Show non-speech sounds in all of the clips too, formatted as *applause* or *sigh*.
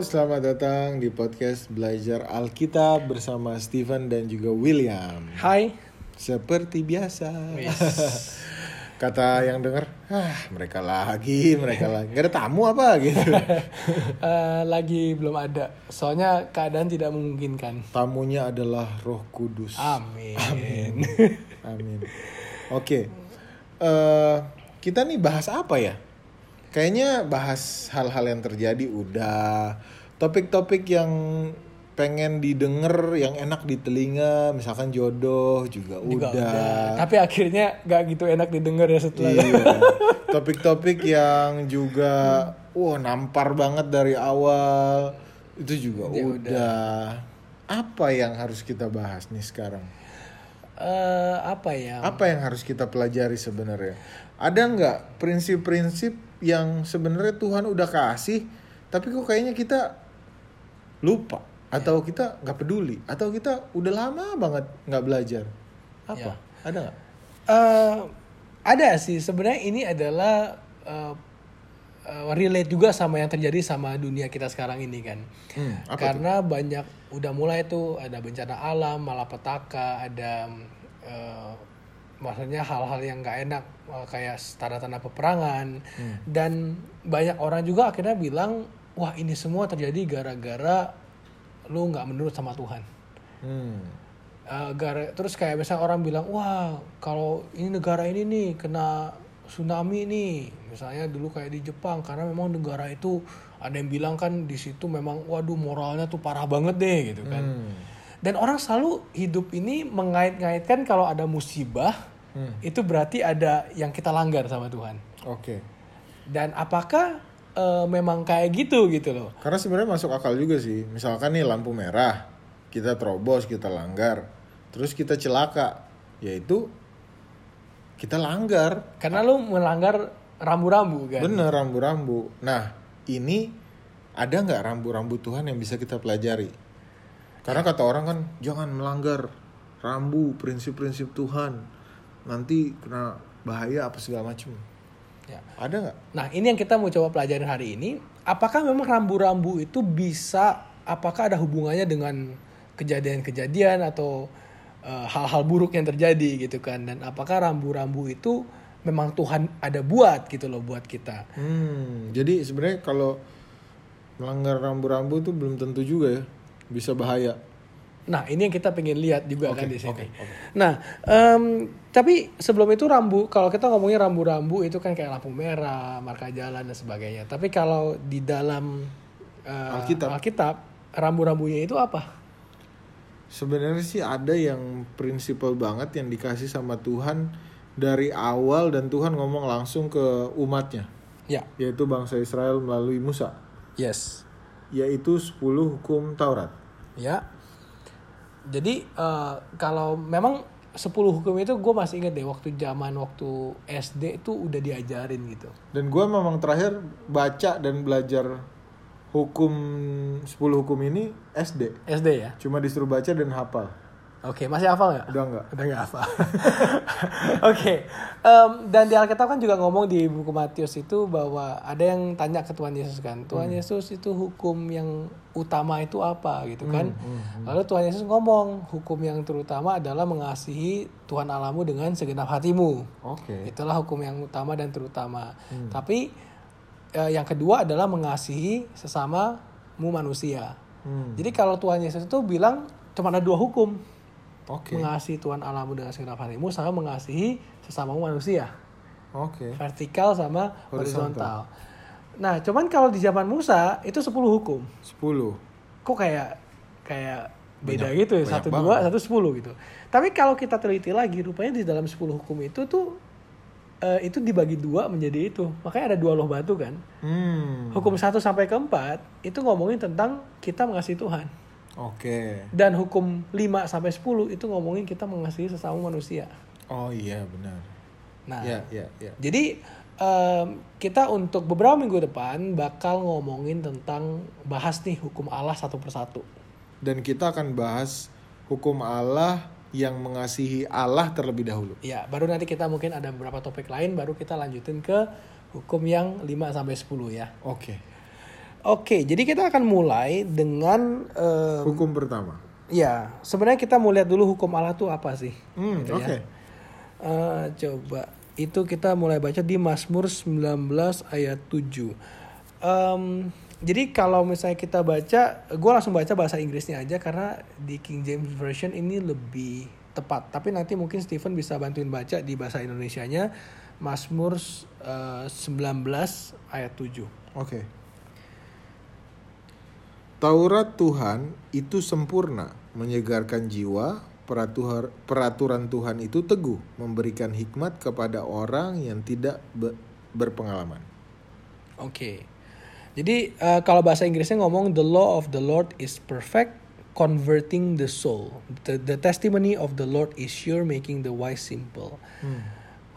selamat datang di podcast Belajar Alkitab bersama Steven dan juga William. Hai. Seperti biasa. *laughs* Kata yang denger, ah mereka lagi, mereka lagi. Gak ada tamu apa gitu. *laughs* Eh, lagi belum ada. Soalnya keadaan tidak memungkinkan. Tamunya adalah Roh Kudus. Amin. Amin. *laughs* Oke. Eh, kita nih bahas apa ya? Kayaknya bahas hal-hal yang terjadi udah. Topik-topik yang pengen didengar, yang enak di telinga, misalkan jodoh juga, Juga udah. Tapi akhirnya gak gitu enak didengar ya setelah. Iya. Topik-topik yang juga wah nampar banget dari awal. Itu juga Ya udah. Apa yang harus kita bahas nih sekarang? Eh, apa ya? Apa yang harus kita pelajari sebenarnya? Ada nggak prinsip-prinsip yang sebenarnya Tuhan udah kasih, tapi kok kayaknya kita lupa atau kita nggak peduli atau kita udah lama banget nggak belajar? Apa? Ada nggak? Eh, ada sih. Sebenarnya ini adalah eh, eh, relate juga sama yang terjadi sama dunia kita sekarang ini kan. Hmm, Karena banyak udah mulai tuh ada bencana alam, malapetaka, ada eh, maksudnya hal-hal yang nggak enak eh, kayak tanda-tanda peperangan dan banyak orang juga akhirnya bilang wah ini semua terjadi gara-gara lu nggak menurut sama Tuhan. Hmm. Eh, gara- terus kayak misalnya orang bilang wah kalau ini negara ini nih kena tsunami nih misalnya dulu kayak di Jepang karena memang negara itu ada yang bilang kan di situ memang waduh moralnya tuh parah banget deh gitu kan Hmm. Dan orang selalu hidup ini mengait-ngaitkan kalau ada musibah Hmm. itu berarti ada yang kita langgar sama Tuhan Oke. dan apakah eh, memang kayak gitu gitu loh Karena sebenarnya masuk akal juga sih. Misalkan nih lampu merah, kita terobos, kita langgar, terus kita celaka, yaitu kita langgar. karena lu melanggar rambu-rambu kan Bener rambu-rambu. Nah ini ada nggak rambu-rambu Tuhan yang bisa kita pelajari? Karena kata orang kan jangan melanggar rambu prinsip-prinsip Tuhan. Nanti kena bahaya apa segala macam. Ya. Ada nggak? Nah, ini yang kita mau coba pelajarin hari ini. Apakah memang rambu-rambu itu bisa, apakah ada hubungannya dengan kejadian-kejadian atau eh, hal-hal buruk yang terjadi gitu kan? Dan apakah rambu-rambu itu memang Tuhan ada buat gitu loh buat kita? Hmm, jadi sebenarnya kalau melanggar rambu-rambu itu belum tentu juga ya bisa bahaya. Nah, ini yang kita pengen lihat juga kan di sini. oke, oke. Nah, em, tapi sebelum itu rambu, kalau kita ngomongin rambu-rambu itu kan kayak lampu merah, marka jalan dan sebagainya. Tapi kalau di dalam eh, Alkitab. Alkitab, rambu-rambunya itu apa? Sebenarnya sih ada yang prinsipal banget yang dikasih sama Tuhan dari awal dan Tuhan ngomong langsung ke umatnya, Ya, yaitu bangsa Israel melalui Musa, yes. yaitu 10 hukum Taurat. Ya. Jadi eh, kalau memang 10 hukum itu gue masih inget deh waktu zaman waktu SD itu udah diajarin gitu. Dan gue memang terakhir baca dan belajar hukum 10 hukum ini SD. SD ya. Cuma disuruh baca dan hafal. Oke, masih hafal nggak? Udah enggak? Udah nggak hafal. *laughs* Oke, Em, dan di Alkitab kan juga ngomong di buku Matius itu bahwa ada yang tanya ke Tuhan Yesus kan, Tuhan Yesus itu hukum yang utama itu apa gitu kan? Lalu Tuhan Yesus ngomong hukum yang terutama adalah mengasihi Tuhan Alamu dengan segenap hatimu. Oke. Itulah hukum yang utama dan terutama. Tapi eh, yang kedua adalah mengasihi sesamamu manusia. Hmm. Jadi kalau Tuhan Yesus itu bilang cuma ada dua hukum Oke. mengasihi Tuhan Alamu dengan segenap hatimu sama mengasihi sesamamu manusia Oke. vertikal sama Horizontal. horizontal. Nah, cuman kalau di zaman Musa itu 10 hukum. 10. Kok kayak kayak beda Banyak- gitu ya, satu banget. dua satu sepuluh gitu. Tapi kalau kita teliti lagi, rupanya di dalam 10 hukum itu tuh eh, itu dibagi dua menjadi itu. Makanya ada dua loh batu kan. Hmm. Hukum 1 sampai ke 4 itu ngomongin tentang kita mengasihi Tuhan. Oke. Dan hukum 5 sampai 10 itu ngomongin kita mengasihi sesama manusia. Oh iya benar. Nah, Ya, ya, ya. jadi em, kita untuk beberapa minggu depan bakal ngomongin tentang bahas nih hukum Allah satu persatu. Dan kita akan bahas hukum Allah yang mengasihi Allah terlebih dahulu. Ya, baru nanti kita mungkin ada beberapa topik lain baru kita lanjutin ke hukum yang 5 sampai 10 ya. Oke. Oke, jadi kita akan mulai dengan eh, Hukum pertama. ya sebenarnya kita mau lihat dulu hukum Allah itu apa sih? Hmm, Gitu oke. ya. Eh, coba itu kita mulai baca di Mazmur 19 ayat 7. Em, jadi kalau misalnya kita baca, gue langsung baca bahasa Inggrisnya aja karena di King James Version ini lebih tepat. Tapi nanti mungkin Stephen bisa bantuin baca di bahasa Indonesianya Mazmur eh, 19 ayat 7. Oke. Taurat Tuhan itu sempurna, menyegarkan jiwa. Peraturan, peraturan Tuhan itu teguh, memberikan hikmat kepada orang yang tidak be- berpengalaman. Oke. Jadi eh, kalau bahasa Inggrisnya ngomong the law of the Lord is perfect, converting the soul. The, the testimony of the Lord is sure, making the wise simple.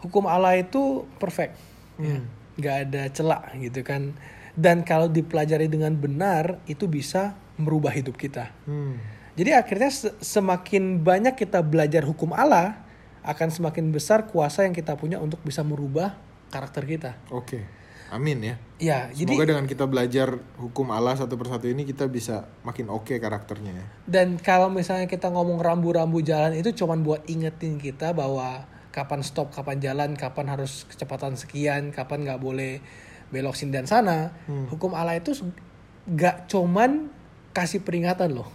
Hukum Allah itu perfect, ya. nggak ada celak gitu kan. Dan kalau dipelajari dengan benar itu bisa merubah hidup kita. Hmm. Jadi akhirnya se- semakin banyak kita belajar hukum Allah, akan semakin besar kuasa yang kita punya untuk bisa merubah karakter kita. Oke, amin ya. Ya, jadi Semoga dengan kita belajar hukum Allah satu persatu ini kita bisa makin oke karakternya ya. Dan kalau misalnya kita ngomong rambu-rambu jalan itu cuman buat ingetin kita bahwa kapan stop, kapan jalan, kapan harus kecepatan sekian, kapan nggak boleh belok sini dan sana. Hukum Allah itu nggak cuman kasih peringatan loh.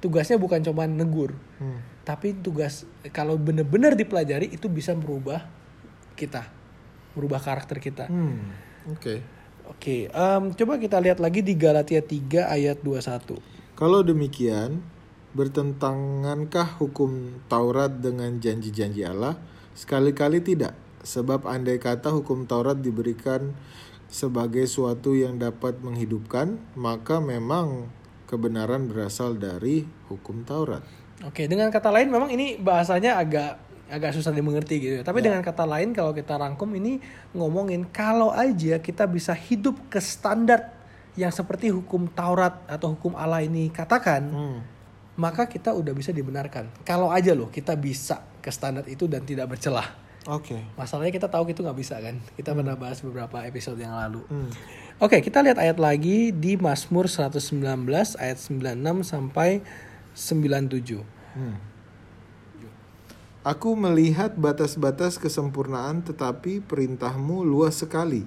Tugasnya bukan cuman negur, Hmm. tapi tugas kalau bener-bener dipelajari itu bisa merubah kita, merubah karakter kita. Hmm. Oke. Oke, em, coba kita lihat lagi di Galatia 3 ayat 21. Kalau demikian, bertentangankah hukum Taurat dengan janji-janji Allah? Sekali-kali tidak, sebab andai kata hukum Taurat diberikan sebagai suatu yang dapat menghidupkan, maka memang kebenaran berasal dari hukum Taurat. Oke, dengan kata lain memang ini bahasanya agak agak susah dimengerti gitu ya. Tapi dengan kata lain kalau kita rangkum ini ngomongin kalau aja kita bisa hidup ke standar yang seperti hukum Taurat atau hukum Allah ini katakan, Hmm. maka kita udah bisa dibenarkan. Kalau aja loh kita bisa ke standar itu dan tidak bercelah. Oke. Masalahnya kita tahu itu nggak bisa kan. Kita pernah bahas beberapa episode yang lalu. Hmm. Oke, kita lihat ayat lagi di Mazmur 119 ayat 96 sampai 97. Hmm. Aku melihat batas-batas kesempurnaan tetapi perintahmu luas sekali.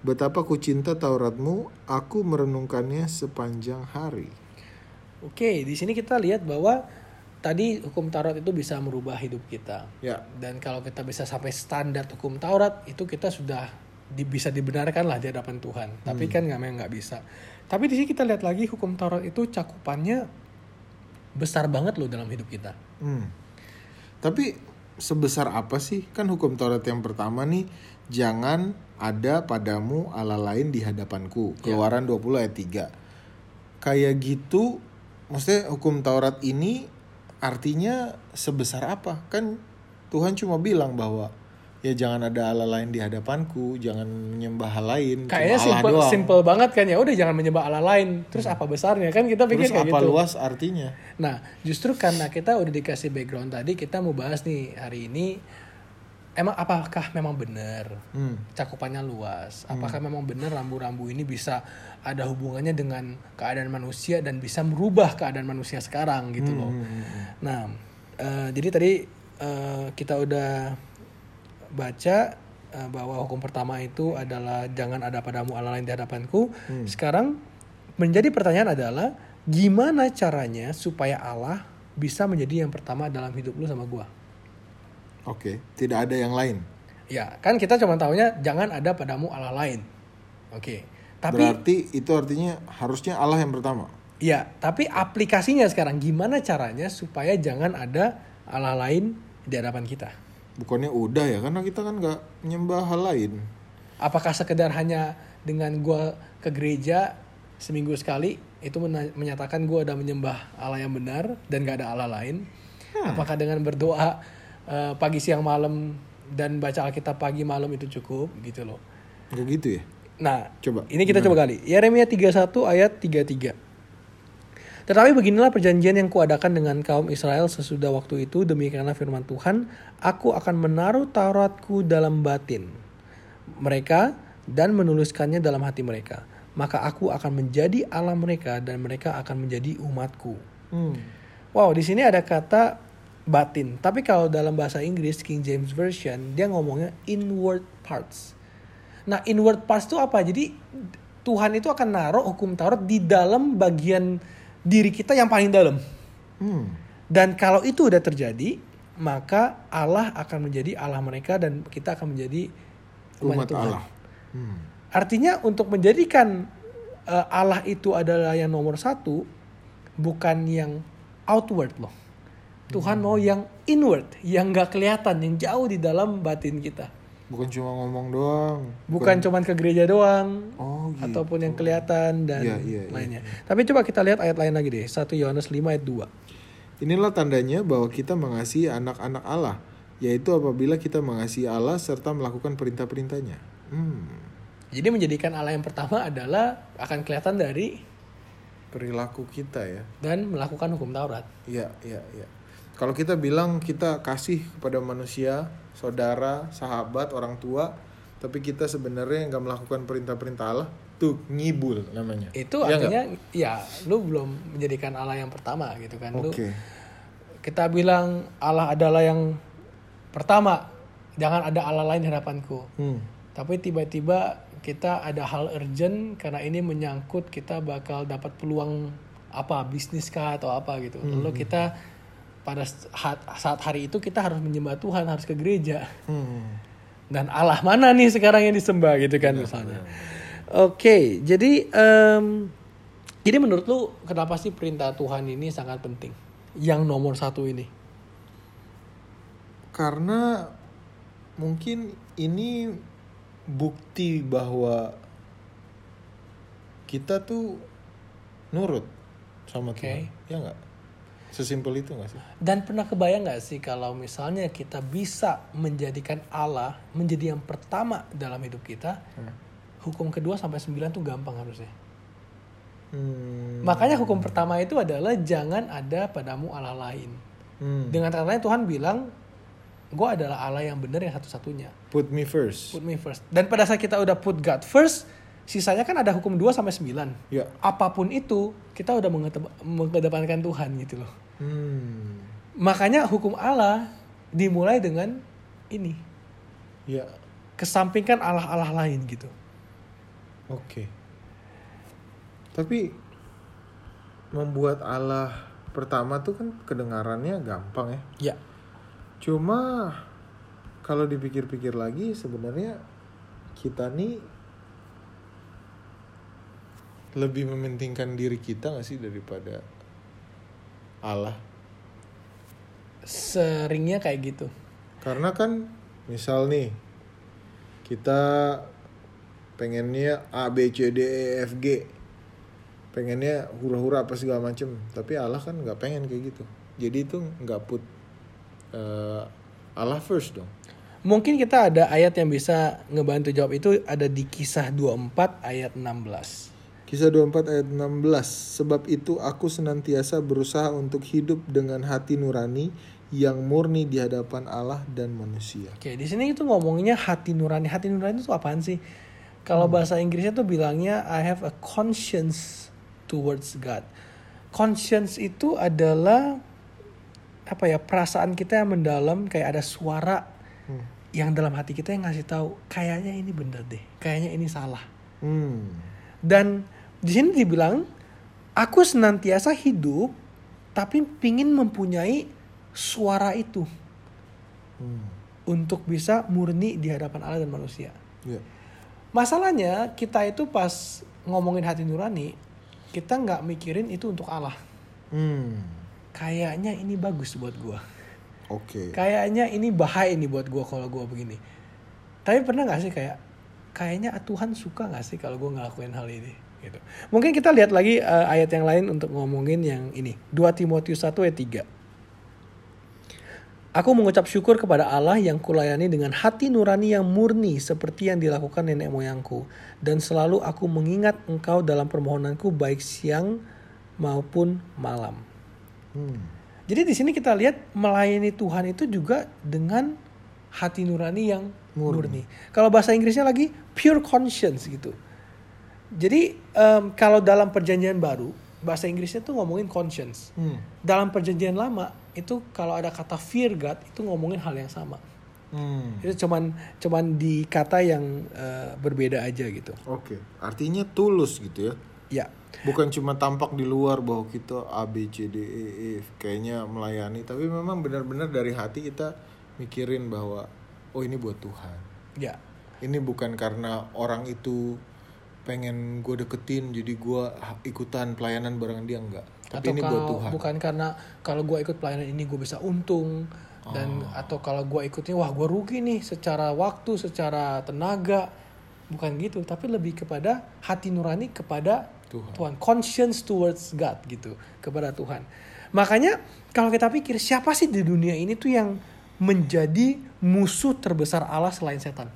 Betapa ku cinta Tauratmu, aku merenungkannya sepanjang hari. Oke, di sini kita lihat bahwa tadi hukum Taurat itu bisa merubah hidup kita. Ya. Dan kalau kita bisa sampai standar hukum Taurat, itu kita sudah di- bisa dibenarkan lah di hadapan Tuhan. Tapi kan nggak memang nggak bisa. Tapi di sini kita lihat lagi hukum Taurat itu cakupannya besar banget loh dalam hidup kita. Hmm. Tapi sebesar apa sih kan hukum Taurat yang pertama nih jangan ada padamu Allah lain di hadapanku. Keluaran 20 ayat 3. Kayak gitu maksudnya hukum Taurat ini artinya sebesar apa? Kan Tuhan cuma bilang bahwa ya jangan ada Allah lain di hadapanku, jangan menyembah hal lain, Kayaknya simple, doang. simple banget kan ya. Udah jangan menyembah Allah lain. Terus apa besarnya kan kita pikir Terus kayak apa gitu. luas artinya? Nah, justru karena kita udah dikasih background tadi, kita mau bahas nih hari ini emang apakah memang benar Hmm. cakupannya luas? Apakah memang benar rambu-rambu ini bisa ada hubungannya dengan keadaan manusia dan bisa merubah keadaan manusia sekarang gitu loh. Nah, eh, jadi tadi eh, kita udah baca eh, bahwa hukum pertama itu adalah jangan ada padamu Allah lain di hadapanku. Sekarang menjadi pertanyaan adalah gimana caranya supaya Allah bisa menjadi yang pertama dalam hidup lu sama gua? Oke, tidak ada yang lain. Ya, kan kita cuma tahunya jangan ada padamu Allah lain. Oke. Tapi Berarti itu artinya harusnya Allah yang pertama. ya, tapi aplikasinya sekarang gimana caranya supaya jangan ada Allah lain di hadapan kita? Bukannya udah ya, karena kita kan nggak nyembah hal lain. Apakah sekedar hanya dengan gua ke gereja seminggu sekali itu menyatakan gua ada menyembah Allah yang benar dan gak ada Allah lain? Apakah dengan berdoa eh, pagi siang malam dan baca Alkitab pagi malam itu cukup gitu loh? Nggak gitu ya? Nah, Coba, ini kita coba kali. Yeremia 31 ayat 33. Tetapi beginilah perjanjian yang kuadakan dengan kaum Israel sesudah waktu itu demikianlah firman Tuhan, aku akan menaruh Tauratku dalam batin mereka dan menuliskannya dalam hati mereka. maka aku akan menjadi Allah mereka dan mereka akan menjadi umatku. Hmm. Wow, di sini ada kata batin. Tapi kalau dalam bahasa Inggris King James Version dia ngomongnya inward parts. Nah, inward parts itu apa? Jadi Tuhan itu akan naruh hukum Taurat di dalam bagian diri kita yang paling dalam. Hmm. Dan kalau itu udah terjadi, maka Allah akan menjadi Allah mereka dan kita akan menjadi umat, Umat Tuhan. Allah. Hmm. Artinya untuk menjadikan uh, Allah itu adalah yang nomor satu, bukan yang outward loh. Tuhan mau yang inward, yang nggak kelihatan, yang jauh di dalam batin kita. Bukan cuma ngomong doang. Bukan cuman ke gereja doang, Oh gitu. ataupun yang kelihatan dan iya, iya. lainnya. Tapi coba kita lihat ayat lain lagi deh. 1 Yohanes 5 ayat 2. Inilah tandanya bahwa kita mengasihi anak-anak Allah, yaitu apabila kita mengasihi Allah serta melakukan perintah-perintahnya. Hmm. Jadi menjadikan Allah yang pertama adalah akan kelihatan dari Perilaku kita ya. dan melakukan hukum Taurat. Iya, iya, iya. Kalau kita bilang kita kasih kepada manusia, saudara, sahabat, orang tua, tapi kita sebenarnya nggak melakukan perintah-perintah Allah, tuh ngibul namanya. Itu Iya artinya ya lu belum menjadikan Allah yang pertama gitu kan. Lu Oke. kita bilang Allah adalah yang pertama, jangan ada Allah lain di hadapanku. Hmm. Tapi tiba-tiba kita ada hal urgent karena ini menyangkut kita bakal dapat peluang apa bisnis kah atau apa gitu. Lalu kita pada saat, hari itu kita harus menyembah Tuhan, harus ke gereja. Hmm. Dan Allah mana nih sekarang yang disembah gitu kan misalnya. Oke, jadi em, jadi menurut lu kenapa sih perintah Tuhan ini sangat penting? Yang nomor satu ini. Karena mungkin ini bukti bahwa kita tuh nurut sama. Tuhan. Ya nggak? Sesimpel itu nggak sih? Dan pernah kebayang nggak sih kalau misalnya kita bisa menjadikan Allah menjadi yang pertama dalam hidup kita, hukum kedua sampai sembilan tuh gampang harusnya. Hmm. Makanya hukum pertama itu adalah jangan ada padamu Allah lain. Hmm. Dengan kata lain Tuhan bilang, gue adalah Allah yang benar yang satu-satunya. Put me first. Put me first. Dan pada saat kita udah put God first, sisanya kan ada hukum 2 sampai 9. Ya. Apa pun itu, kita udah mengedepankan Tuhan gitu loh. Hmm. Makanya hukum Allah dimulai dengan ini. Ya. Kesampingkan Allah-Allah lain gitu. Oke. Tapi membuat Allah pertama tuh kan kedengarannya gampang ya. Ya. Cuma kalau dipikir-pikir lagi sebenarnya kita nih lebih mementingkan diri kita gak sih daripada Allah? Seringnya kayak gitu. Karena kan misal nih kita pengennya A B C D E F G pengennya hura-hura apa segala macem tapi Allah kan nggak pengen kayak gitu jadi itu nggak put eh, Allah first dong Mungkin kita ada ayat yang bisa ngebantu jawab itu ada di kisah 24 ayat 16. Kisah 24 ayat 16 Sebab itu aku senantiasa berusaha untuk hidup dengan hati nurani yang murni di hadapan Allah dan manusia Oke, di sini itu ngomongnya hati nurani. Hati nurani itu apaan sih? Kalau bahasa Inggrisnya tuh bilangnya I have a conscience towards God. Conscience itu adalah apa ya perasaan kita yang mendalam kayak ada suara Hmm. yang dalam hati kita yang ngasih tahu kayaknya ini bener deh, kayaknya ini salah. Hmm Dan di sini dibilang aku senantiasa hidup tapi pingin mempunyai suara itu Hmm. untuk bisa murni di hadapan Allah dan manusia. Ya. Masalahnya kita itu pas ngomongin hati nurani, kita nggak mikirin itu untuk Allah. Hmm. Kayaknya ini bagus buat gua. Oke. Kayaknya ini bahaya ini buat gua kalau gua begini. Tapi pernah nggak sih kayak kayaknya Tuhan suka nggak sih kalau gua ngelakuin hal ini? Gitu. Mungkin kita lihat lagi eh, ayat yang lain untuk ngomongin yang ini. 2 Timotius 1 ayat 3. Aku mengucap syukur kepada Allah yang kulayani dengan hati nurani yang murni seperti yang dilakukan nenek moyangku. Dan selalu aku mengingat engkau dalam permohonanku baik siang maupun malam. Hmm. Jadi di sini kita lihat melayani Tuhan itu juga dengan hati nurani yang murni. Kalau bahasa Inggrisnya lagi pure conscience gitu. Jadi em, kalau dalam perjanjian baru bahasa Inggrisnya tuh ngomongin conscience. Hmm. Dalam perjanjian lama itu kalau ada kata fear God itu ngomongin hal yang sama. Hmm. Itu cuman cuman di kata yang eh, berbeda aja gitu. Oke, artinya tulus gitu ya. Ya. Bukan cuma tampak di luar bahwa kita A B C D E F kayaknya melayani, tapi memang benar-benar dari hati kita mikirin bahwa oh ini buat Tuhan. Ya. Ini bukan karena orang itu pengen gue deketin jadi gue ikutan pelayanan bareng dia enggak. Tapi atau ini kalau buat Tuhan. bukan karena kalau gue ikut pelayanan ini gue bisa untung dan Oh. atau kalau gue ikutnya wah gue rugi nih secara waktu secara tenaga bukan gitu tapi lebih kepada hati nurani kepada Tuhan. Tuhan, conscience towards God gitu kepada Tuhan makanya kalau kita pikir siapa sih di dunia ini tuh yang menjadi musuh terbesar Allah selain setan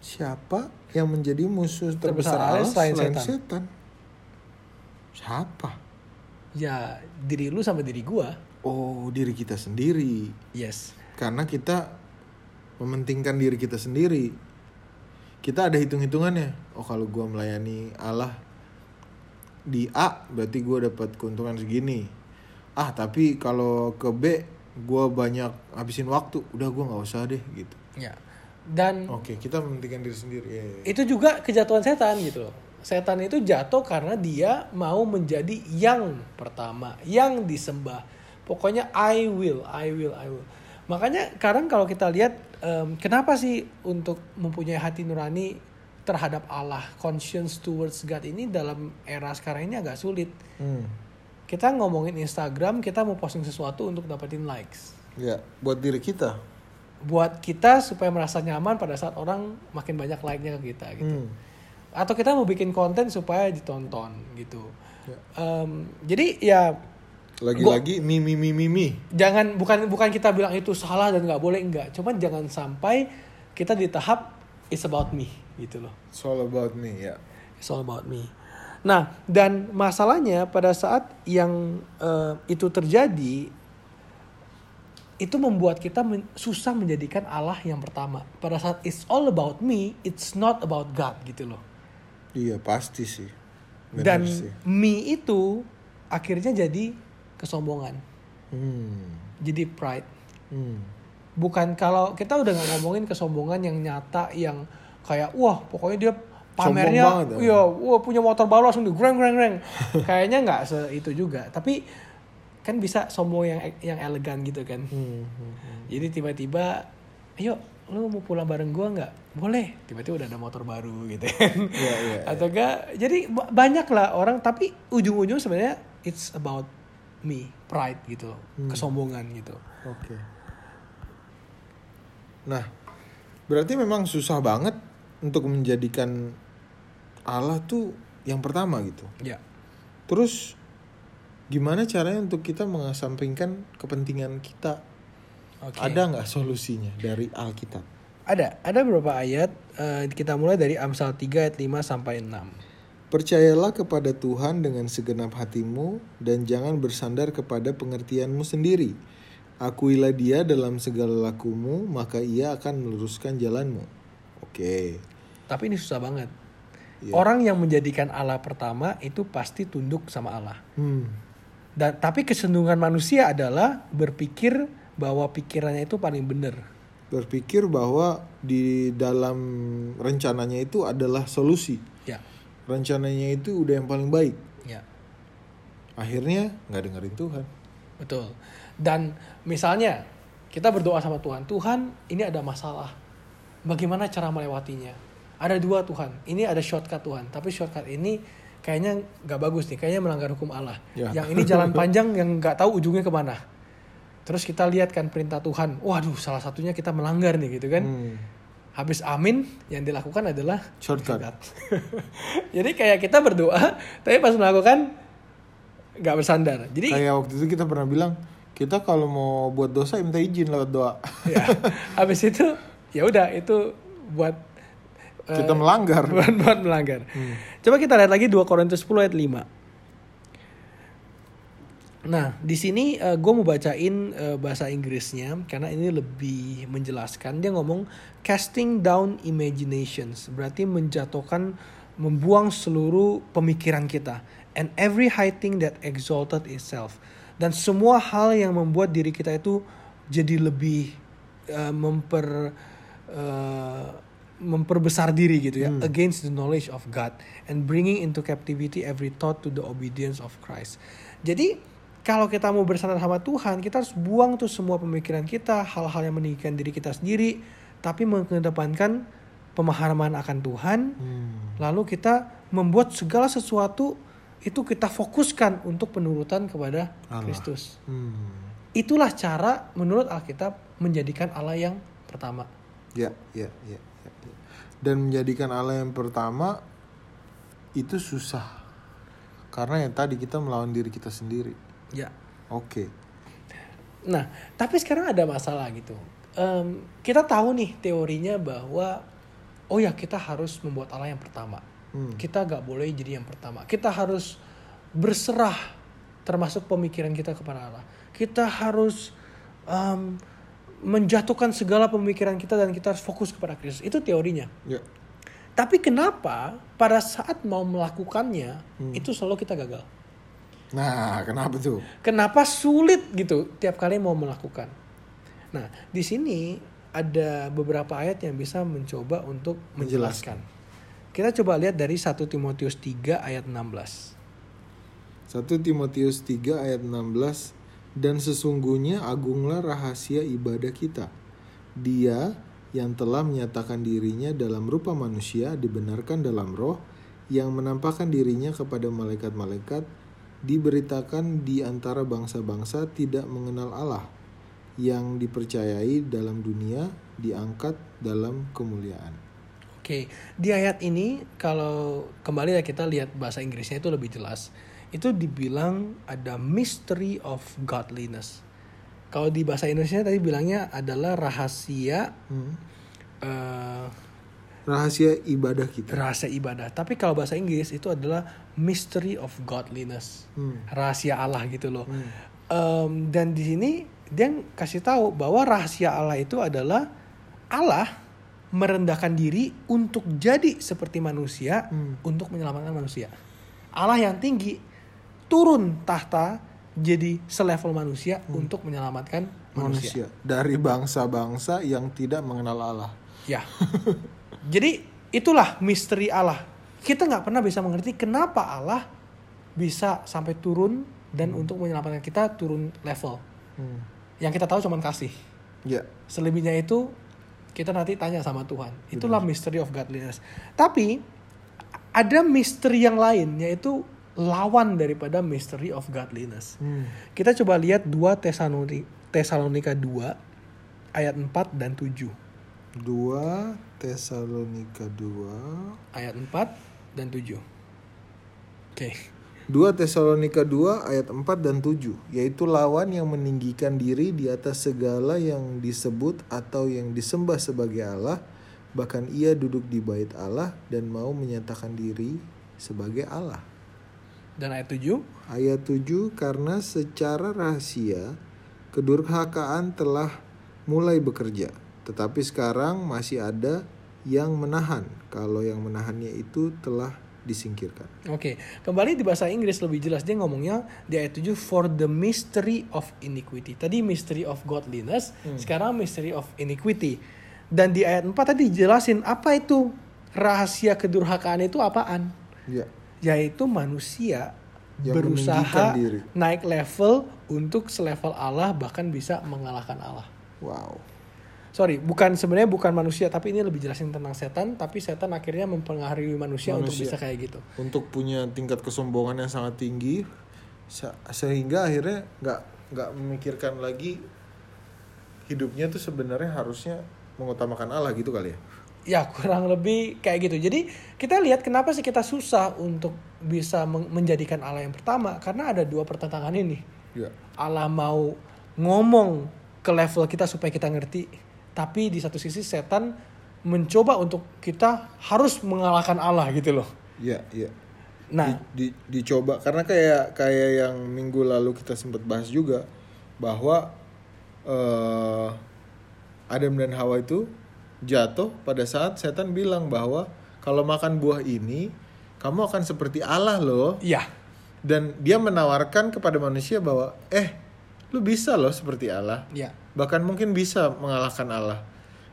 Siapa yang menjadi musuh Terbesar terbesar Allah selain selain, setan? setan? Siapa? ya diri lu sama diri gue Oh, diri kita sendiri. yes Karena kita mementingkan diri kita sendiri. Kita ada hitung-hitungannya. Oh, kalau gua melayani Allah di A, berarti gua dapat keuntungan segini. Ah, tapi kalau ke B, gua banyak habisin waktu. Udah gua nggak usah deh gitu. ya dan Oke, kita mementingkan diri sendiri. Iya, iya. itu juga kejatuhan setan gitu loh. Setan itu jatuh karena dia mau menjadi yang pertama, yang disembah. Pokoknya I will, I will, I will. Makanya kadang kalau kita lihat em, kenapa sih untuk mempunyai hati nurani terhadap Allah, conscience towards God ini dalam era sekarang ini agak sulit. Hmm. Kita ngomongin Instagram, kita mau posting sesuatu untuk dapetin likes. Ya, buat diri kita. Buat kita supaya merasa nyaman pada saat orang makin banyak like-nya ke kita gitu Hmm. atau kita mau bikin konten supaya ditonton gitu. Ya. Em, jadi ya Lagi-lagi mi mi mi mi mi. jangan bukan bukan kita bilang itu salah dan nggak boleh enggak, cuman jangan sampai kita di tahap it's about me gitu loh. It's all about me, ya. It's all about me. Nah dan masalahnya pada saat yang eh, itu terjadi itu membuat kita men- susah menjadikan Allah yang pertama. Pada saat it's all about me, it's not about God gitu loh. Iya, pasti sih. Bener Dan sih. me itu akhirnya jadi kesombongan, Hmm. jadi pride. Hmm. Bukan kalau kita udah nggak ngomongin kesombongan yang nyata yang kayak wah pokoknya dia pamernya banget ya. iya wah punya motor baru langsung di greng greng greng. *laughs* Kayaknya nggak se itu juga, tapi kan bisa sombong yang yang elegan gitu kan. Hmm. hmm, hmm. Jadi tiba-tiba, ayo lu mau pulang bareng gua nggak? Boleh. Tiba-tiba udah ada motor baru gitu kan. *laughs* Iya, iya, Atau enggak, jadi ba- banyak lah orang tapi ujung-ujung sebenarnya it's about me, pride gitu, Hmm. kesombongan gitu. Oke. Nah, berarti memang susah banget untuk menjadikan Allah tuh yang pertama gitu. Ya. Terus gimana caranya untuk kita mengesampingkan kepentingan kita? Oke. Ada nggak solusinya dari Alkitab? Ada, ada beberapa ayat eh, kita mulai dari Amsal 3 ayat 5 sampai 6. Percayalah kepada Tuhan dengan segenap hatimu dan jangan bersandar kepada pengertianmu sendiri. Akuilah dia dalam segala lakumu, maka ia akan meluruskan jalanmu. Oke. Tapi ini susah banget. Iya. Orang yang menjadikan Allah pertama itu pasti tunduk sama Allah. Hmm. Dan tapi kecenderungan manusia adalah berpikir bahwa pikirannya itu paling benar. Berpikir bahwa di dalam rencananya itu adalah solusi. Ya. Rencananya itu udah yang paling baik. Ya. Akhirnya nggak dengerin Tuhan. Betul. Dan misalnya kita berdoa sama Tuhan, Tuhan ini ada masalah. Bagaimana cara melewatinya? Ada dua Tuhan. Ini ada shortcut Tuhan, tapi shortcut ini kayaknya nggak bagus nih, kayaknya melanggar hukum Allah. Ya. Yang ini jalan *laughs* panjang yang nggak tahu ujungnya ke mana. Terus kita lihat kan perintah Tuhan, waduh salah satunya kita melanggar nih gitu kan. Hmm. Habis amin, yang dilakukan adalah Shortcut. *laughs* Jadi kayak kita berdoa, tapi pas melakukan nggak bersandar. Jadi Kayak waktu itu kita pernah bilang, kita kalau mau buat dosa minta izin lewat doa. ya habis itu ya udah itu buat eh, kita melanggar. *laughs* buat, melanggar. Coba kita lihat lagi 2 Korintus 10 ayat 5 nah di sini gue mau bacain eh, bahasa Inggrisnya karena ini lebih menjelaskan. Dia ngomong casting down imaginations berarti menjatuhkan membuang seluruh pemikiran kita and every high thing that exalted itself. Dan semua hal yang membuat diri kita itu jadi lebih uh, memper uh, memperbesar diri gitu ya against the knowledge of God and bringing into captivity every thought to the obedience of Christ. Jadi kalau kita mau bersandar sama Tuhan, kita harus buang tuh semua pemikiran kita, hal-hal yang meninggikan diri kita sendiri, tapi mengedepankan pemahaman akan Tuhan. Lalu kita membuat segala sesuatu itu kita fokuskan untuk penurutan kepada Allah. Kristus. Hmm. Itulah cara menurut Alkitab menjadikan Allah yang pertama. Ya, ya, ya, ya, ya. Dan menjadikan Allah yang pertama itu susah. Karena yang tadi kita melawan diri kita sendiri. Ya. Oke. Nah, tapi sekarang ada masalah gitu. Em, kita tahu nih teorinya bahwa oh ya kita harus membuat Allah yang pertama. Hmm. Kita gak boleh jadi yang pertama. Kita harus berserah termasuk pemikiran kita kepada Allah. Kita harus em, menjatuhkan segala pemikiran kita dan kita harus fokus kepada Kristus. Itu teorinya. Ya. Tapi kenapa pada saat mau melakukannya itu selalu kita gagal? Nah, kenapa tuh? Kenapa sulit gitu tiap kali mau melakukan? Nah, di sini ada beberapa ayat yang bisa mencoba untuk menjelaskan. Kita coba lihat dari 1 Timotius 3 ayat 16. 1 Timotius 3 ayat 16 Dan sesungguhnya agunglah rahasia ibadah kita. Dia yang telah menyatakan dirinya dalam rupa manusia dibenarkan dalam roh Yang menampakkan dirinya kepada malaikat-malaikat Diberitakan di antara bangsa-bangsa tidak mengenal Allah Yang dipercayai dalam dunia diangkat dalam kemuliaan Oke, di ayat ini kalau kembali ya kita lihat bahasa Inggrisnya itu lebih jelas. Itu dibilang ada mystery of godliness. Kalau di bahasa Indonesia tadi bilangnya adalah rahasia Hmm. eh, Rahasia ibadah kita rahasia ibadah. Tapi kalau bahasa Inggris itu adalah mystery of godliness, Hmm. rahasia Allah gitu loh. Em, dan di sini dia kasih tahu bahwa rahasia Allah itu adalah Allah merendahkan diri untuk jadi seperti manusia Hmm. untuk menyelamatkan manusia. Allah yang tinggi turun tahta jadi selevel manusia untuk menyelamatkan manusia. manusia dari bangsa-bangsa yang tidak mengenal Allah. Ya. Jadi itulah misteri Allah. Kita nggak pernah bisa mengerti kenapa Allah bisa sampai turun dan untuk menyelamatkan kita turun level. Yang kita tahu cuma kasih. Ya, Selebihnya itu kita nanti tanya sama Tuhan. Itulah mystery of godliness. Tapi ada misteri yang lain yaitu lawan daripada mystery of godliness. Kita coba lihat 2 Tesaloni- Tesalonika 2 ayat 4 dan 7. 2 Tesalonika 2 Ayat 4 dan 7. Oke. 2 Tesalonika 2 ayat 4 dan 7 yaitu lawan yang meninggikan diri di atas segala yang disebut atau yang disembah sebagai Allah bahkan ia duduk di bait Allah dan mau menyatakan diri sebagai Allah. Dan ayat 7. Ayat 7 karena secara rahasia kedurhakaan telah mulai bekerja tetapi sekarang masih ada yang menahan kalau yang menahannya itu telah disingkirkan. Oke, kembali di bahasa Inggris lebih jelas dia ngomongnya di ayat 7 for the mystery of iniquity. Tadi mystery of godliness, sekarang mystery of iniquity. Dan di ayat 4 tadi dijelasin apa itu rahasia kedurhakaan itu apaan? Ya. Yaitu manusia Yang berusaha diri. naik level untuk selevel Allah bahkan bisa mengalahkan Allah. Wow. Sorry, bukan sebenarnya bukan manusia tapi ini lebih jelasin tentang setan, tapi setan akhirnya mempengaruhi manusia, untuk Manusia. bisa kayak gitu. Untuk punya tingkat kesombongan yang sangat tinggi se- sehingga akhirnya nggak nggak memikirkan lagi hidupnya tuh sebenarnya harusnya mengutamakan Allah gitu kali ya. Ya kurang lebih kayak gitu. Jadi kita lihat kenapa sih kita susah untuk bisa men- menjadikan Allah yang pertama karena ada dua pertentangan ini. Ya. Allah mau ngomong ke level kita supaya kita ngerti, tapi di satu sisi setan mencoba untuk kita harus mengalahkan Allah gitu loh. Iya, iya. Nah, Di- di- dicoba karena kayak kayak yang minggu lalu kita sempat bahas juga bahwa eh Adam dan Hawa itu jatuh pada saat setan bilang bahwa kalau makan buah ini kamu akan seperti Allah loh. Iya. Dan dia menawarkan kepada manusia bahwa eh lu bisa loh seperti Allah. Iya. Bahkan mungkin bisa mengalahkan Allah.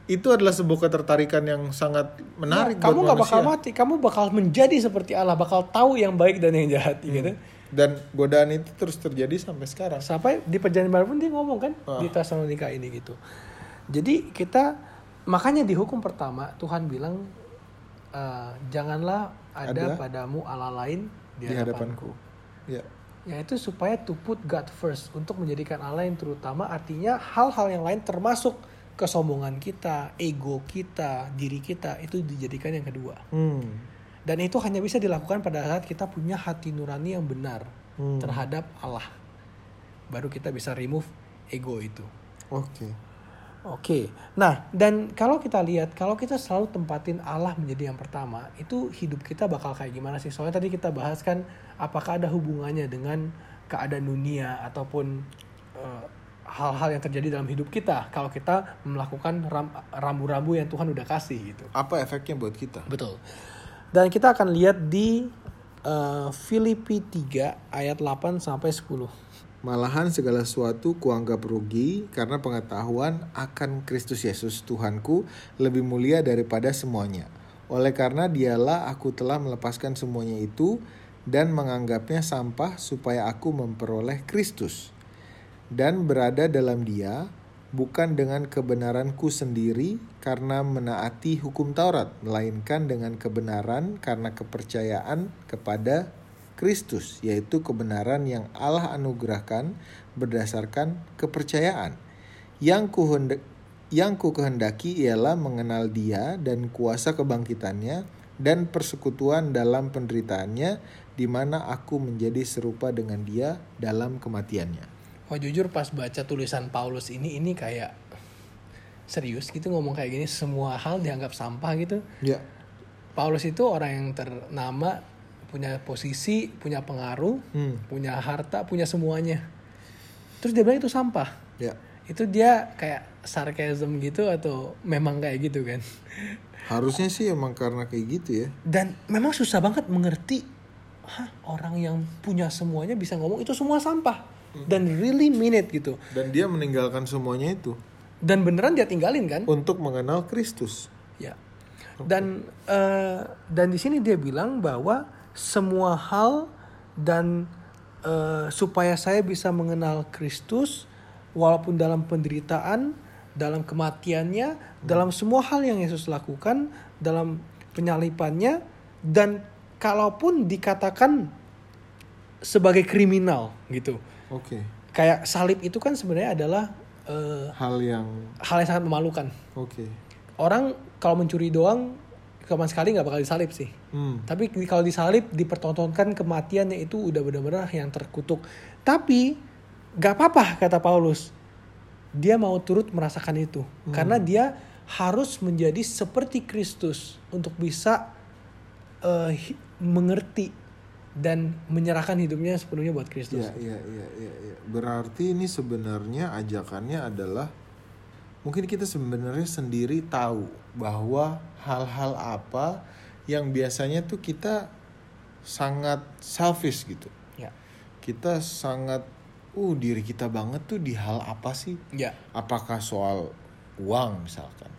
Itu adalah sebuah ketertarikan yang sangat menarik Nah, kamu nggak bakal mati, kamu bakal menjadi seperti Allah, bakal tahu yang baik dan yang jahat gitu. Dan godaan itu terus terjadi sampai sekarang. Sampai di perjanjian baru pun dia ngomong kan Ah. di Tesalonika ini gitu. Jadi kita makanya di hukum pertama Tuhan bilang eh, janganlah ada, Ada. padamu Allah lain di, Di hadapanku. hadapanku. Ya. Yaitu supaya to put God first untuk menjadikan Allah yang terutama artinya hal-hal yang lain termasuk kesombongan kita, ego kita, diri kita itu dijadikan yang kedua. Hmm. Dan itu hanya bisa dilakukan pada saat kita punya hati nurani yang benar Hmm. terhadap Allah. Baru kita bisa remove ego itu. Oke. Oke. Nah, dan kalau kita lihat kalau kita selalu tempatin Allah menjadi yang pertama, itu hidup kita bakal kayak gimana sih? Soalnya tadi kita bahas kan apakah ada hubungannya dengan keadaan dunia ataupun eh, hal-hal yang terjadi dalam hidup kita kalau kita melakukan ram- rambu-rambu yang Tuhan udah kasih gitu. Apa efeknya buat kita? Betul. Dan kita akan lihat di eh, Filipi 3 ayat 8 sampai 10. Malahan segala sesuatu kuanggap rugi karena pengetahuan akan Kristus Yesus Tuhanku lebih mulia daripada semuanya. Oleh karena dialah aku telah melepaskan semuanya itu dan menganggapnya sampah supaya aku memperoleh Kristus dan berada dalam dia bukan dengan kebenaranku sendiri karena menaati hukum Taurat melainkan dengan kebenaran karena kepercayaan kepada Kristus yaitu kebenaran yang Allah anugerahkan berdasarkan kepercayaan yang ku yang ku kehendaki ialah mengenal dia dan kuasa kebangkitannya dan persekutuan dalam penderitaannya di mana aku menjadi serupa dengan dia dalam kematiannya. Wah jujur pas baca tulisan Paulus ini ini kayak serius gitu ngomong kayak gini semua hal dianggap sampah gitu. Ya. Paulus itu orang yang ternama punya posisi, punya pengaruh, Hmm. punya harta, punya semuanya. Terus dia bilang itu sampah. Ya. Itu dia kayak sarcasm gitu atau memang kayak gitu kan. Harusnya sih emang karena kayak gitu ya. Dan memang susah banget mengerti Hah, orang yang punya semuanya bisa ngomong itu semua sampah dan really mean it gitu. Dan dia meninggalkan semuanya itu Dan beneran dia tinggalin kan? untuk mengenal Kristus. Ya. Dan eh, dan di sini dia bilang bahwa semua hal dan eh, supaya saya bisa mengenal Kristus walaupun dalam penderitaan, dalam kematiannya, dalam semua hal yang Yesus lakukan, dalam penyalipannya dan kalaupun dikatakan sebagai kriminal gitu. Oke. Kayak salib itu kan sebenarnya adalah eh, Hal yang hal yang sangat memalukan oke. orang kalau mencuri doang sama sekali nggak bakal disalib sih. Hmm. Tapi kalau disalib dipertontonkan kematiannya itu udah benar-benar yang terkutuk. Tapi nggak apa-apa kata Paulus. Dia mau turut merasakan itu karena dia harus menjadi seperti Kristus untuk bisa hi- mengerti dan menyerahkan hidupnya sepenuhnya buat Kristus. Iya, iya, iya, iya, iya. Berarti ini sebenarnya ajakannya adalah mungkin kita sebenarnya sendiri tahu bahwa hal-hal apa yang biasanya tuh kita sangat selfish gitu. Ya. Kita sangat uh diri kita banget tuh di hal apa sih? Ya. Apakah soal uang misalkan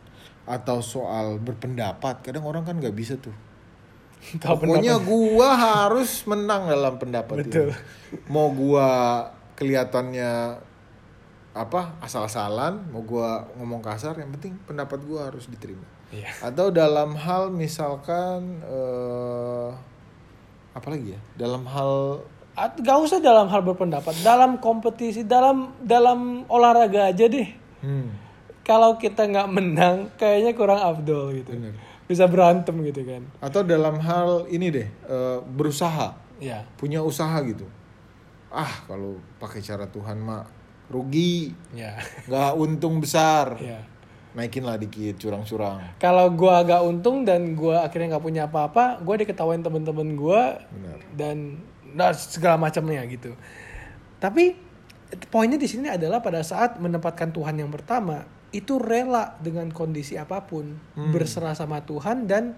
atau soal berpendapat? Kadang orang kan nggak bisa tuh. *laughs* Tahu Pokoknya pendapat. gua harus menang dalam pendapat Betul. ini. Mau gua kelihatannya apa asal-asalan, mau gua ngomong kasar, yang penting pendapat gua harus diterima. Iya. Atau dalam hal misalkan eh apa lagi ya? Dalam hal At- Gak usah dalam hal berpendapat, dalam kompetisi, dalam dalam olahraga aja deh. hmm, Kalau kita nggak menang, kayaknya kurang afdol gitu. Bener. Bisa berantem gitu kan. atau dalam hal ini deh, eh, berusaha, Ya, punya usaha gitu. Ah, kalau pakai cara Tuhan mah rugi, ya, nggak untung besar. ya. Naikin lah dikit curang-curang. Kalau gua agak untung dan gua akhirnya nggak punya apa-apa, gua diketawain temen-temen gua Benar. dan nah, segala macamnya gitu. Tapi poinnya di sini adalah pada saat menempatkan Tuhan yang pertama, itu rela dengan kondisi apa pun, berserah sama Tuhan dan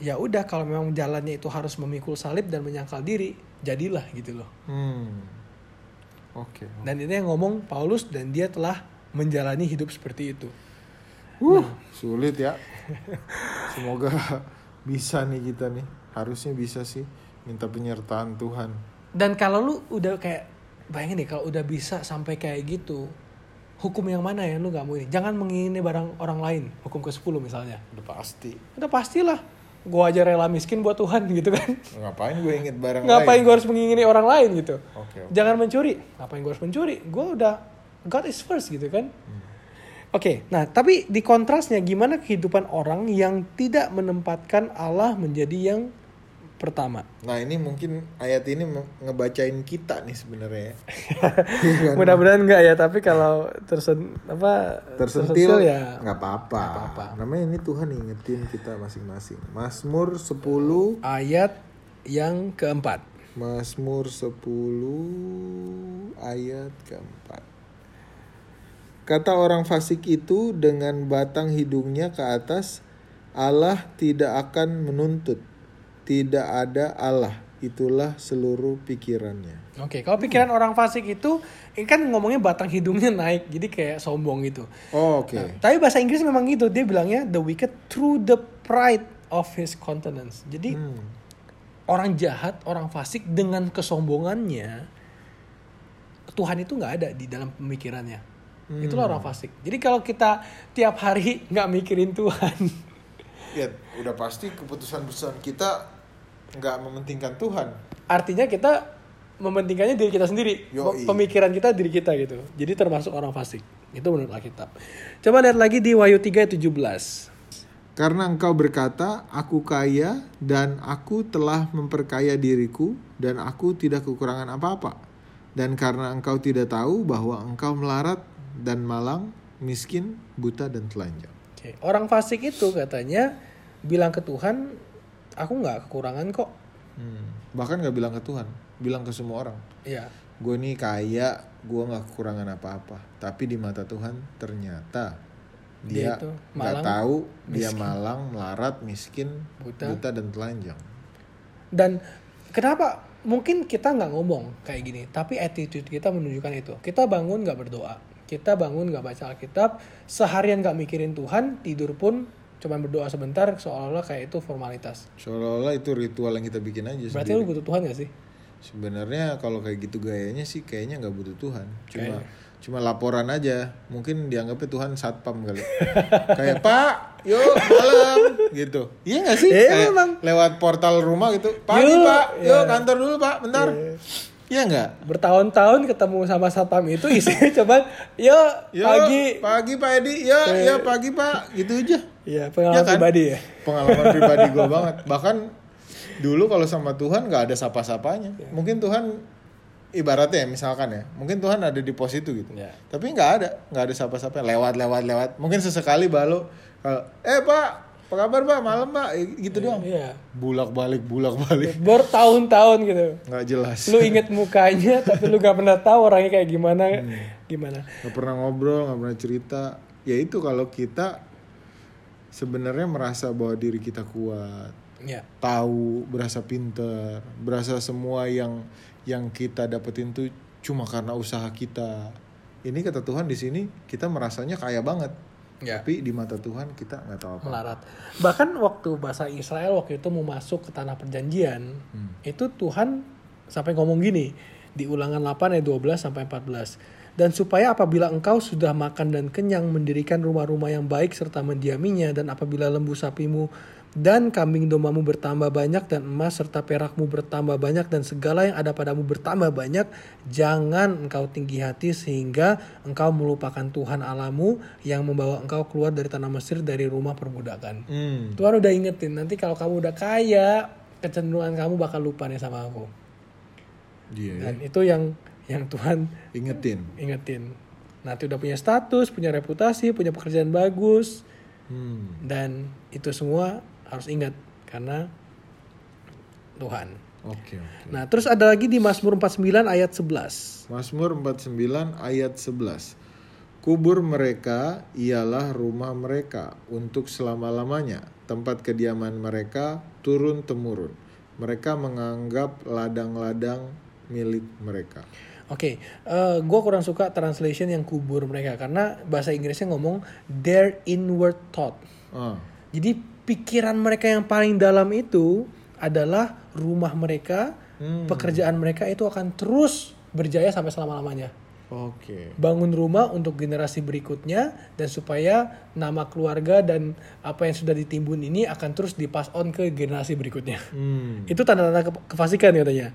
ya udah kalau memang jalannya itu harus memikul salib dan menyangkal diri jadilah gitu loh Hmm. Oke. dan ini yang ngomong Paulus dan dia telah menjalani hidup seperti itu Uh, sulit ya. Semoga bisa nih kita nih. Harusnya bisa sih minta penyertaan Tuhan. dan kalau lu udah kayak bayangin nih kalau udah bisa sampai kayak gitu hukum yang mana yang lu gak mau ini jangan mengingini barang orang lain hukum ke 10 misalnya Udah pasti. udah pastilah gua aja rela miskin buat Tuhan *laughs* gitu kan Ngapain gue inget barang ngapain lain? gua harus mengingini orang lain gitu Oke. oke. jangan mencuri ngapain gue harus mencuri gue udah God is first gitu kan oke nah tapi di kontrasnya gimana kehidupan orang yang tidak menempatkan Allah menjadi yang pertama Nah ini mungkin ayat ini ngebacain kita nih sebenarnya. ya. *laughs* Iya kan? mudah-mudahan enggak ya tapi kalau tersen apa Tersentil ya nggak apa-apa. apa-apa. Namanya ini Tuhan ingetin kita masing-masing. Mazmur 10 ayat yang keempat Mazmur 10 ayat keempat. Kata orang fasik itu dengan batang hidungnya ke atas, Allah tidak akan menuntut. Tidak ada Allah, itulah seluruh pikirannya. Oke, kalau pikiran orang fasik itu, ini kan ngomongnya batang hidungnya naik, jadi kayak sombong gitu. Oh, oke. Tapi bahasa Inggris memang gitu, dia bilangnya the wicked through the pride of his countenance. Jadi Hmm. orang jahat, orang fasik dengan kesombongannya, Tuhan itu nggak ada di dalam pemikirannya. Itulah orang fasik. Jadi kalau kita tiap hari nggak mikirin Tuhan, Ya, udah pasti keputusan-keputusan kita nggak mementingkan Tuhan. artinya kita mementingkannya diri kita sendiri. Yoi. Pemikiran kita diri kita gitu. Jadi termasuk orang fasik. Itu menurut Alkitab. Coba lihat lagi di Wahyu 3:17. Karena engkau berkata, aku kaya dan aku telah memperkaya diriku dan aku tidak kekurangan apa-apa. Dan karena engkau tidak tahu bahwa engkau melarat dan malang, miskin, buta dan telanjang. Oke, Orang fasik itu katanya bilang ke Tuhan, aku nggak kekurangan kok. Hmm. Bahkan gak bilang ke Tuhan, bilang ke semua orang. Iya. Gue nih kaya, gue gak kekurangan apa-apa. Tapi di mata Tuhan ternyata Dia dia, nggak tahu dia malang, melarat, miskin, Buta. buta dan telanjang. Dan kenapa mungkin kita nggak ngomong kayak gini, tapi attitude kita menunjukkan itu. Kita bangun nggak berdoa, kita bangun nggak baca Alkitab, seharian nggak mikirin Tuhan, tidur pun cuma berdoa sebentar, seolah-olah kayak itu formalitas. Seolah-olah itu ritual yang kita bikin aja Berarti sendiri. lu butuh Tuhan gak sih? Sebenarnya kalau kayak gitu gayanya sih kayaknya nggak butuh Tuhan. Cuma cuma laporan aja. Mungkin dianggapnya Tuhan satpam kali. *laughs* kayak Pak, yuk malam gitu. Iya nggak sih? Iya, Kayak memang. lewat portal rumah gitu. Pagi Yuk, Pak, yuk kantor dulu Pak, bentar. Iya nggak? Bertahun-tahun ketemu sama satpam itu isinya coba, yuk Yuk, pagi. pagi Pak Edi, ya, ya pagi Pak, gitu aja. Iya, pengalaman Ya kan? pribadi ya. Pengalaman pribadi gue *laughs* banget. Bahkan dulu kalau sama Tuhan nggak ada sapa-sapanya. Mungkin Tuhan ibaratnya ya, misalkan ya, mungkin Tuhan ada di pos itu gitu. Ya. Tapi nggak ada, nggak ada sapa-sapa. Lewat, lewat, lewat. Mungkin sesekali kalau, eh Pak, apa kabar Pak? Malam Pak, Eh, gitu doang. Iya. Bulak balik, bulak balik, Bertahun-tahun gitu. nggak jelas. Lu inget mukanya *laughs* tapi lu gak pernah tahu orangnya kayak gimana. Gimana? Nggak pernah ngobrol, nggak pernah cerita. Ya itu kalau kita sebenarnya merasa bahwa diri kita kuat, Ya. tahu, berasa pinter, berasa semua yang yang kita dapetin tuh cuma karena usaha kita. Ini kata Tuhan di sini kita merasanya kaya banget. Ya. Tapi di mata Tuhan kita nggak tahu apa. Melarat. Bahkan waktu bahasa Israel waktu itu mau masuk ke tanah perjanjian, itu Tuhan sampai ngomong gini di Ulangan 8 ayat 12 sampai 14. Dan supaya apabila engkau sudah makan dan kenyang mendirikan rumah-rumah yang baik serta mendiaminya dan apabila lembu sapimu dan kambing dombamu bertambah banyak dan emas serta perakmu bertambah banyak dan segala yang ada padamu bertambah banyak jangan engkau tinggi hati sehingga engkau melupakan Tuhan Alamu yang membawa engkau keluar dari tanah Mesir dari rumah perbudakan. Hmm. Tuhan udah ingetin nanti kalau kamu udah kaya kecenderungan kamu bakal lupa nih sama aku. Iya. ya. Dan itu yang yang Tuhan Ingetin. ingetin. Nanti udah punya status, punya reputasi, punya pekerjaan bagus Hmm. dan itu semua harus ingat karena Tuhan. Oke. oke. Nah, terus ada lagi di Mazmur 49 ayat 11. Mazmur 49 ayat 11. Kubur mereka ialah rumah mereka untuk selama-lamanya, tempat kediaman mereka turun temurun. Mereka menganggap ladang-ladang milik mereka. Oke, eh gue kurang suka translation yang kubur mereka karena bahasa Inggrisnya ngomong their inward thought. Ah, Jadi pikiran mereka yang paling dalam itu adalah rumah mereka, Hmm. pekerjaan mereka itu akan terus berjaya sampai selama-lamanya. oke. Bangun rumah untuk generasi berikutnya dan supaya nama keluarga dan apa yang sudah ditimbun ini akan terus dipas on ke generasi berikutnya. Hmm. Itu tanda-tanda ke- kefasikan katanya.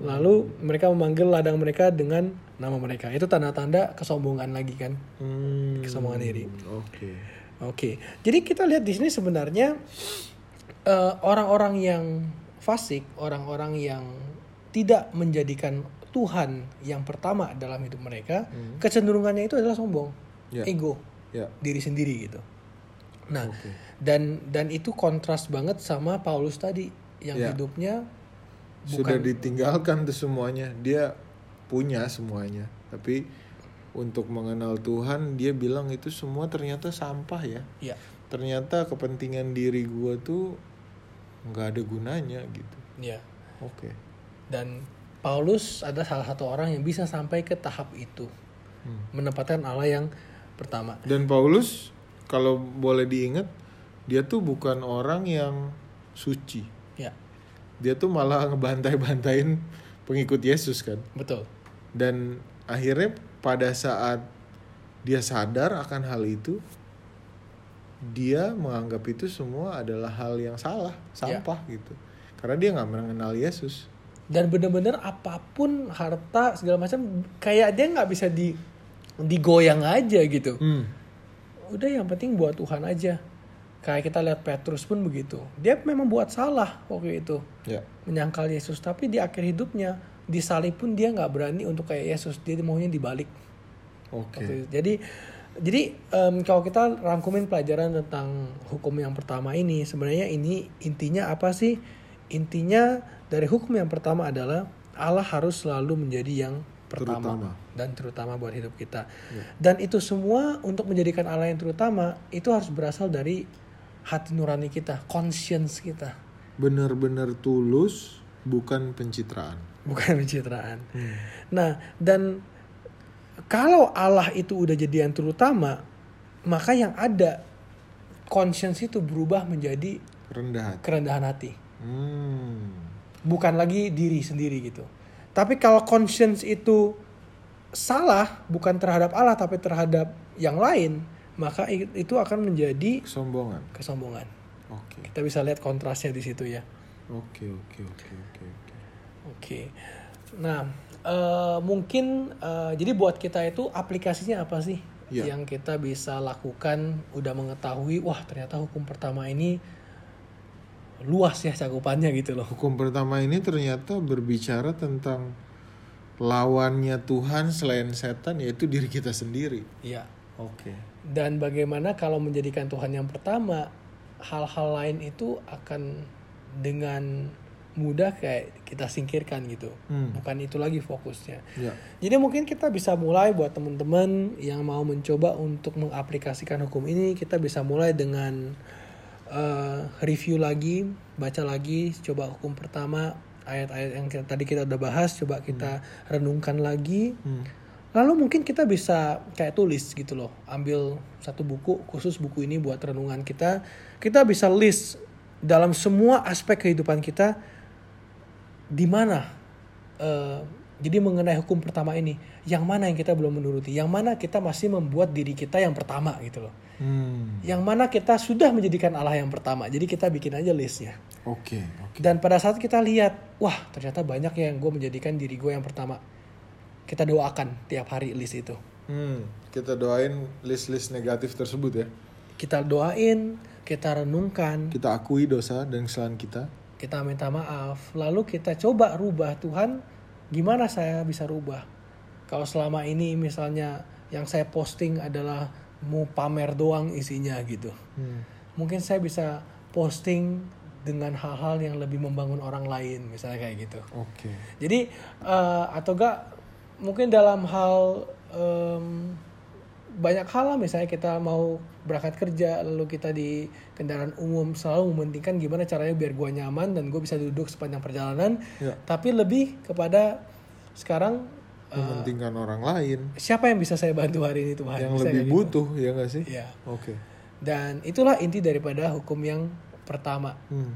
Lalu mereka memanggil ladang mereka dengan nama mereka. Itu tanda-tanda kesombongan lagi kan. Hmm. Kesombongan diri. Oke. Oke. Jadi kita lihat di sini sebenarnya eh, orang-orang yang fasik, orang-orang yang tidak menjadikan Tuhan yang pertama dalam hidup mereka, kecenderungannya itu adalah sombong, Ya. ego, Ya. diri sendiri gitu. Nah, Oke. dan dan itu kontras banget sama Paulus tadi yang Ya. hidupnya Sudah ditinggalkan tuh semuanya. Dia punya semuanya, tapi untuk mengenal Tuhan dia bilang itu semua ternyata sampah ya. ya Ternyata kepentingan diri gua tuh nggak ada gunanya gitu. ya Oke. dan Paulus adalah salah satu orang yang bisa sampai ke tahap itu Hmm. menempatkan Allah yang pertama Dan Paulus kalau boleh diingat dia tuh bukan orang yang suci. ya Dia tuh malah ngebantai-bantain pengikut Yesus kan. betul Dan akhirnya pada saat dia sadar akan hal itu, dia menganggap itu semua adalah hal yang salah, sampah gitu. Karena dia nggak mengenal Yesus. dan bener-bener apa pun harta segala macam kayak dia nggak bisa di digoyang aja gitu Hmm. udah yang penting buat Tuhan aja kayak kita lihat Petrus pun begitu dia memang buat salah waktu itu Ya. menyangkal Yesus tapi di akhir hidupnya disalib pun dia nggak berani untuk kayak Yesus dia maunya dibalik Oke. Itu. Jadi jadi em, kalau kita rangkumin pelajaran tentang hukum yang pertama ini sebenarnya ini intinya apa sih? Intinya dari hukum yang pertama adalah Allah harus selalu menjadi yang pertama Terutama. dan terutama buat hidup kita. Dan itu semua untuk menjadikan Allah yang terutama itu harus berasal dari hati nurani kita, conscience kita, Benar-benar tulus, bukan pencitraan. Bukan *laughs* pencitraan. Nah, dan kalau Allah itu udah jadi yang terutama, maka yang ada conscience itu berubah menjadi Rendah hati. kerendahan hati. Hmm. Bukan lagi diri sendiri gitu. Tapi kalau conscience itu salah, bukan terhadap Allah tapi terhadap yang lain, maka itu akan menjadi Kesombongan. kesombongan. Oke. Kita bisa lihat kontrasnya di situ ya. Oke, oke, oke, oke, oke. Oke. Nah, eh, mungkin eh, jadi buat kita itu aplikasinya apa sih Iya. yang kita bisa lakukan udah mengetahui wah ternyata hukum pertama ini luas ya cakupannya gitu loh. Hukum pertama ini ternyata berbicara tentang lawannya Tuhan selain setan yaitu diri kita sendiri. Iya. Oke. Dan bagaimana kalau menjadikan Tuhan yang pertama, hal-hal lain itu akan dengan mudah kayak kita singkirkan gitu. Hmm. Bukan itu lagi fokusnya. Ya. Jadi mungkin kita bisa mulai buat teman-teman yang mau mencoba untuk mengaplikasikan hukum ini, kita bisa mulai dengan eh, review lagi, baca lagi, coba hukum pertama ayat-ayat yang kita- tadi kita udah bahas, coba kita renungkan lagi. Hmm. Lalu mungkin kita bisa kayak tulis gitu loh, ambil satu buku khusus buku ini buat renungan kita. Kita bisa list dalam semua aspek kehidupan kita di mana eh, jadi mengenai hukum pertama ini, yang mana yang kita belum menuruti, yang mana kita masih membuat diri kita yang pertama gitu loh. Hmm. Yang mana kita sudah menjadikan Allah yang pertama. Jadi kita bikin aja listnya. Oke, oke. Dan pada saat kita lihat, wah ternyata banyak yang gue menjadikan diri gue yang pertama. Kita doakan tiap hari list itu. Hmm. Kita doain list-list negatif tersebut ya. Kita doain, kita renungkan, Kita akui dosa dan kesalahan kita. Kita minta maaf. Lalu kita coba rubah Tuhan, gimana saya bisa rubah? Kalau selama ini misalnya yang saya posting adalah mau pamer doang isinya gitu. Hmm. Mungkin saya bisa posting dengan hal-hal yang lebih membangun orang lain, misalnya kayak gitu. Oke. Jadi eh, atau enggak mungkin dalam hal em, banyak hal lah misalnya kita mau berangkat kerja lalu kita di kendaraan umum selalu mementingkan gimana caranya biar gua nyaman dan gue bisa duduk sepanjang perjalanan Ya. tapi lebih kepada sekarang eh, Mementingkan orang lain siapa yang bisa saya bantu hari ini Tuhan yang lebih gitu. butuh ya nggak sih? ya Oke. dan itulah inti daripada hukum yang pertama Hmm.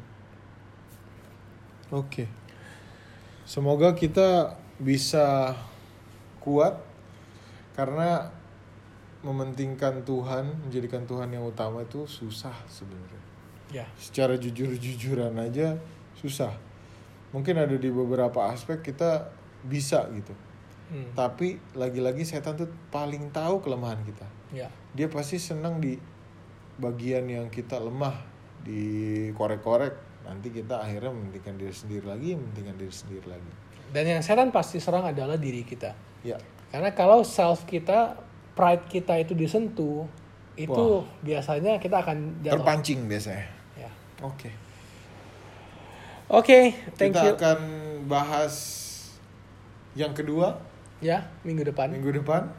Oke. Semoga kita bisa kuat karena mementingkan Tuhan, menjadikan Tuhan yang utama itu susah sebenarnya. ya Secara jujur-jujuran aja susah. Mungkin ada di beberapa aspek kita bisa gitu. Hmm. Tapi lagi-lagi setan tuh paling tahu kelemahan kita. ya Dia pasti senang di bagian yang kita lemah, dikorek-korek. Nanti kita akhirnya mementingkan diri sendiri lagi, mementingkan diri sendiri lagi. dan yang setan pasti serang adalah diri kita Ya, karena kalau self kita pride kita itu disentuh itu biasanya kita akan jatuh. Terpancing biasanya. ya. Oke. oke thank kita you. akan bahas yang kedua. Ya minggu depan. Minggu depan.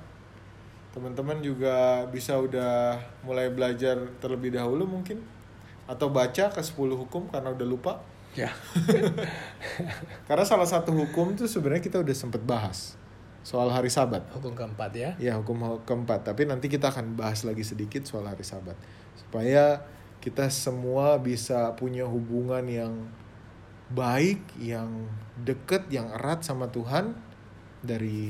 Teman-teman juga bisa udah mulai belajar terlebih dahulu mungkin. Atau baca ke 10 hukum karena udah lupa. ya. *laughs* Karena salah satu hukum tuh sebenarnya kita udah sempet bahas soal hari Sabat. hukum keempat ya Ya hukum keempat, tapi nanti kita akan bahas lagi sedikit soal hari Sabat supaya kita semua bisa punya hubungan yang baik, yang deket, yang erat sama Tuhan dari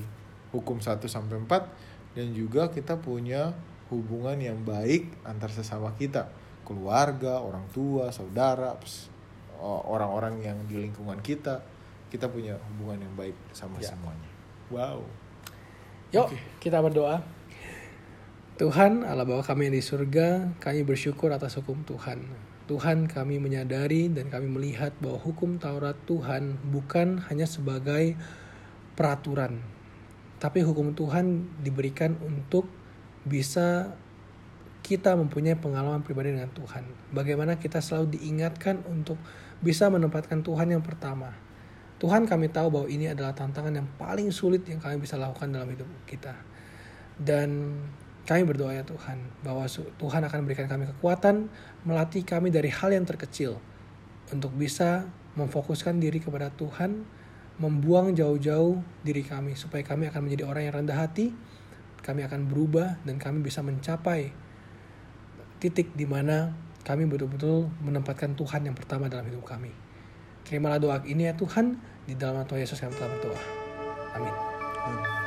hukum 1 sampai 4 dan juga kita punya hubungan yang baik antar sesama kita, keluarga, orang tua, saudara, orang-orang yang di lingkungan kita. Kita punya hubungan yang baik sama Ya. semuanya. Wow. Yuk, Oke. kita berdoa. Tuhan, Allah Bapa kami yang di surga, kami bersyukur atas hukum Tuhan. Tuhan, kami menyadari dan kami melihat bahwa hukum Taurat Tuhan bukan hanya sebagai peraturan, tapi hukum Tuhan diberikan untuk bisa kita mempunyai pengalaman pribadi dengan Tuhan. Bagaimana kita selalu diingatkan untuk bisa menempatkan Tuhan yang pertama. Tuhan kami tahu bahwa ini adalah tantangan yang paling sulit yang kami bisa lakukan dalam hidup kita. Dan kami berdoa ya Tuhan bahwa Tuhan akan memberikan kami kekuatan melatih kami dari hal yang terkecil untuk bisa memfokuskan diri kepada Tuhan, membuang jauh-jauh diri kami supaya kami akan menjadi orang yang rendah hati, kami akan berubah dan kami bisa mencapai titik di mana kami betul-betul menempatkan Tuhan yang pertama dalam hidup kami. Terimalah doa ini ya Tuhan, di dalam nama Tuhan Yesus kami telah berdoa. Amin. You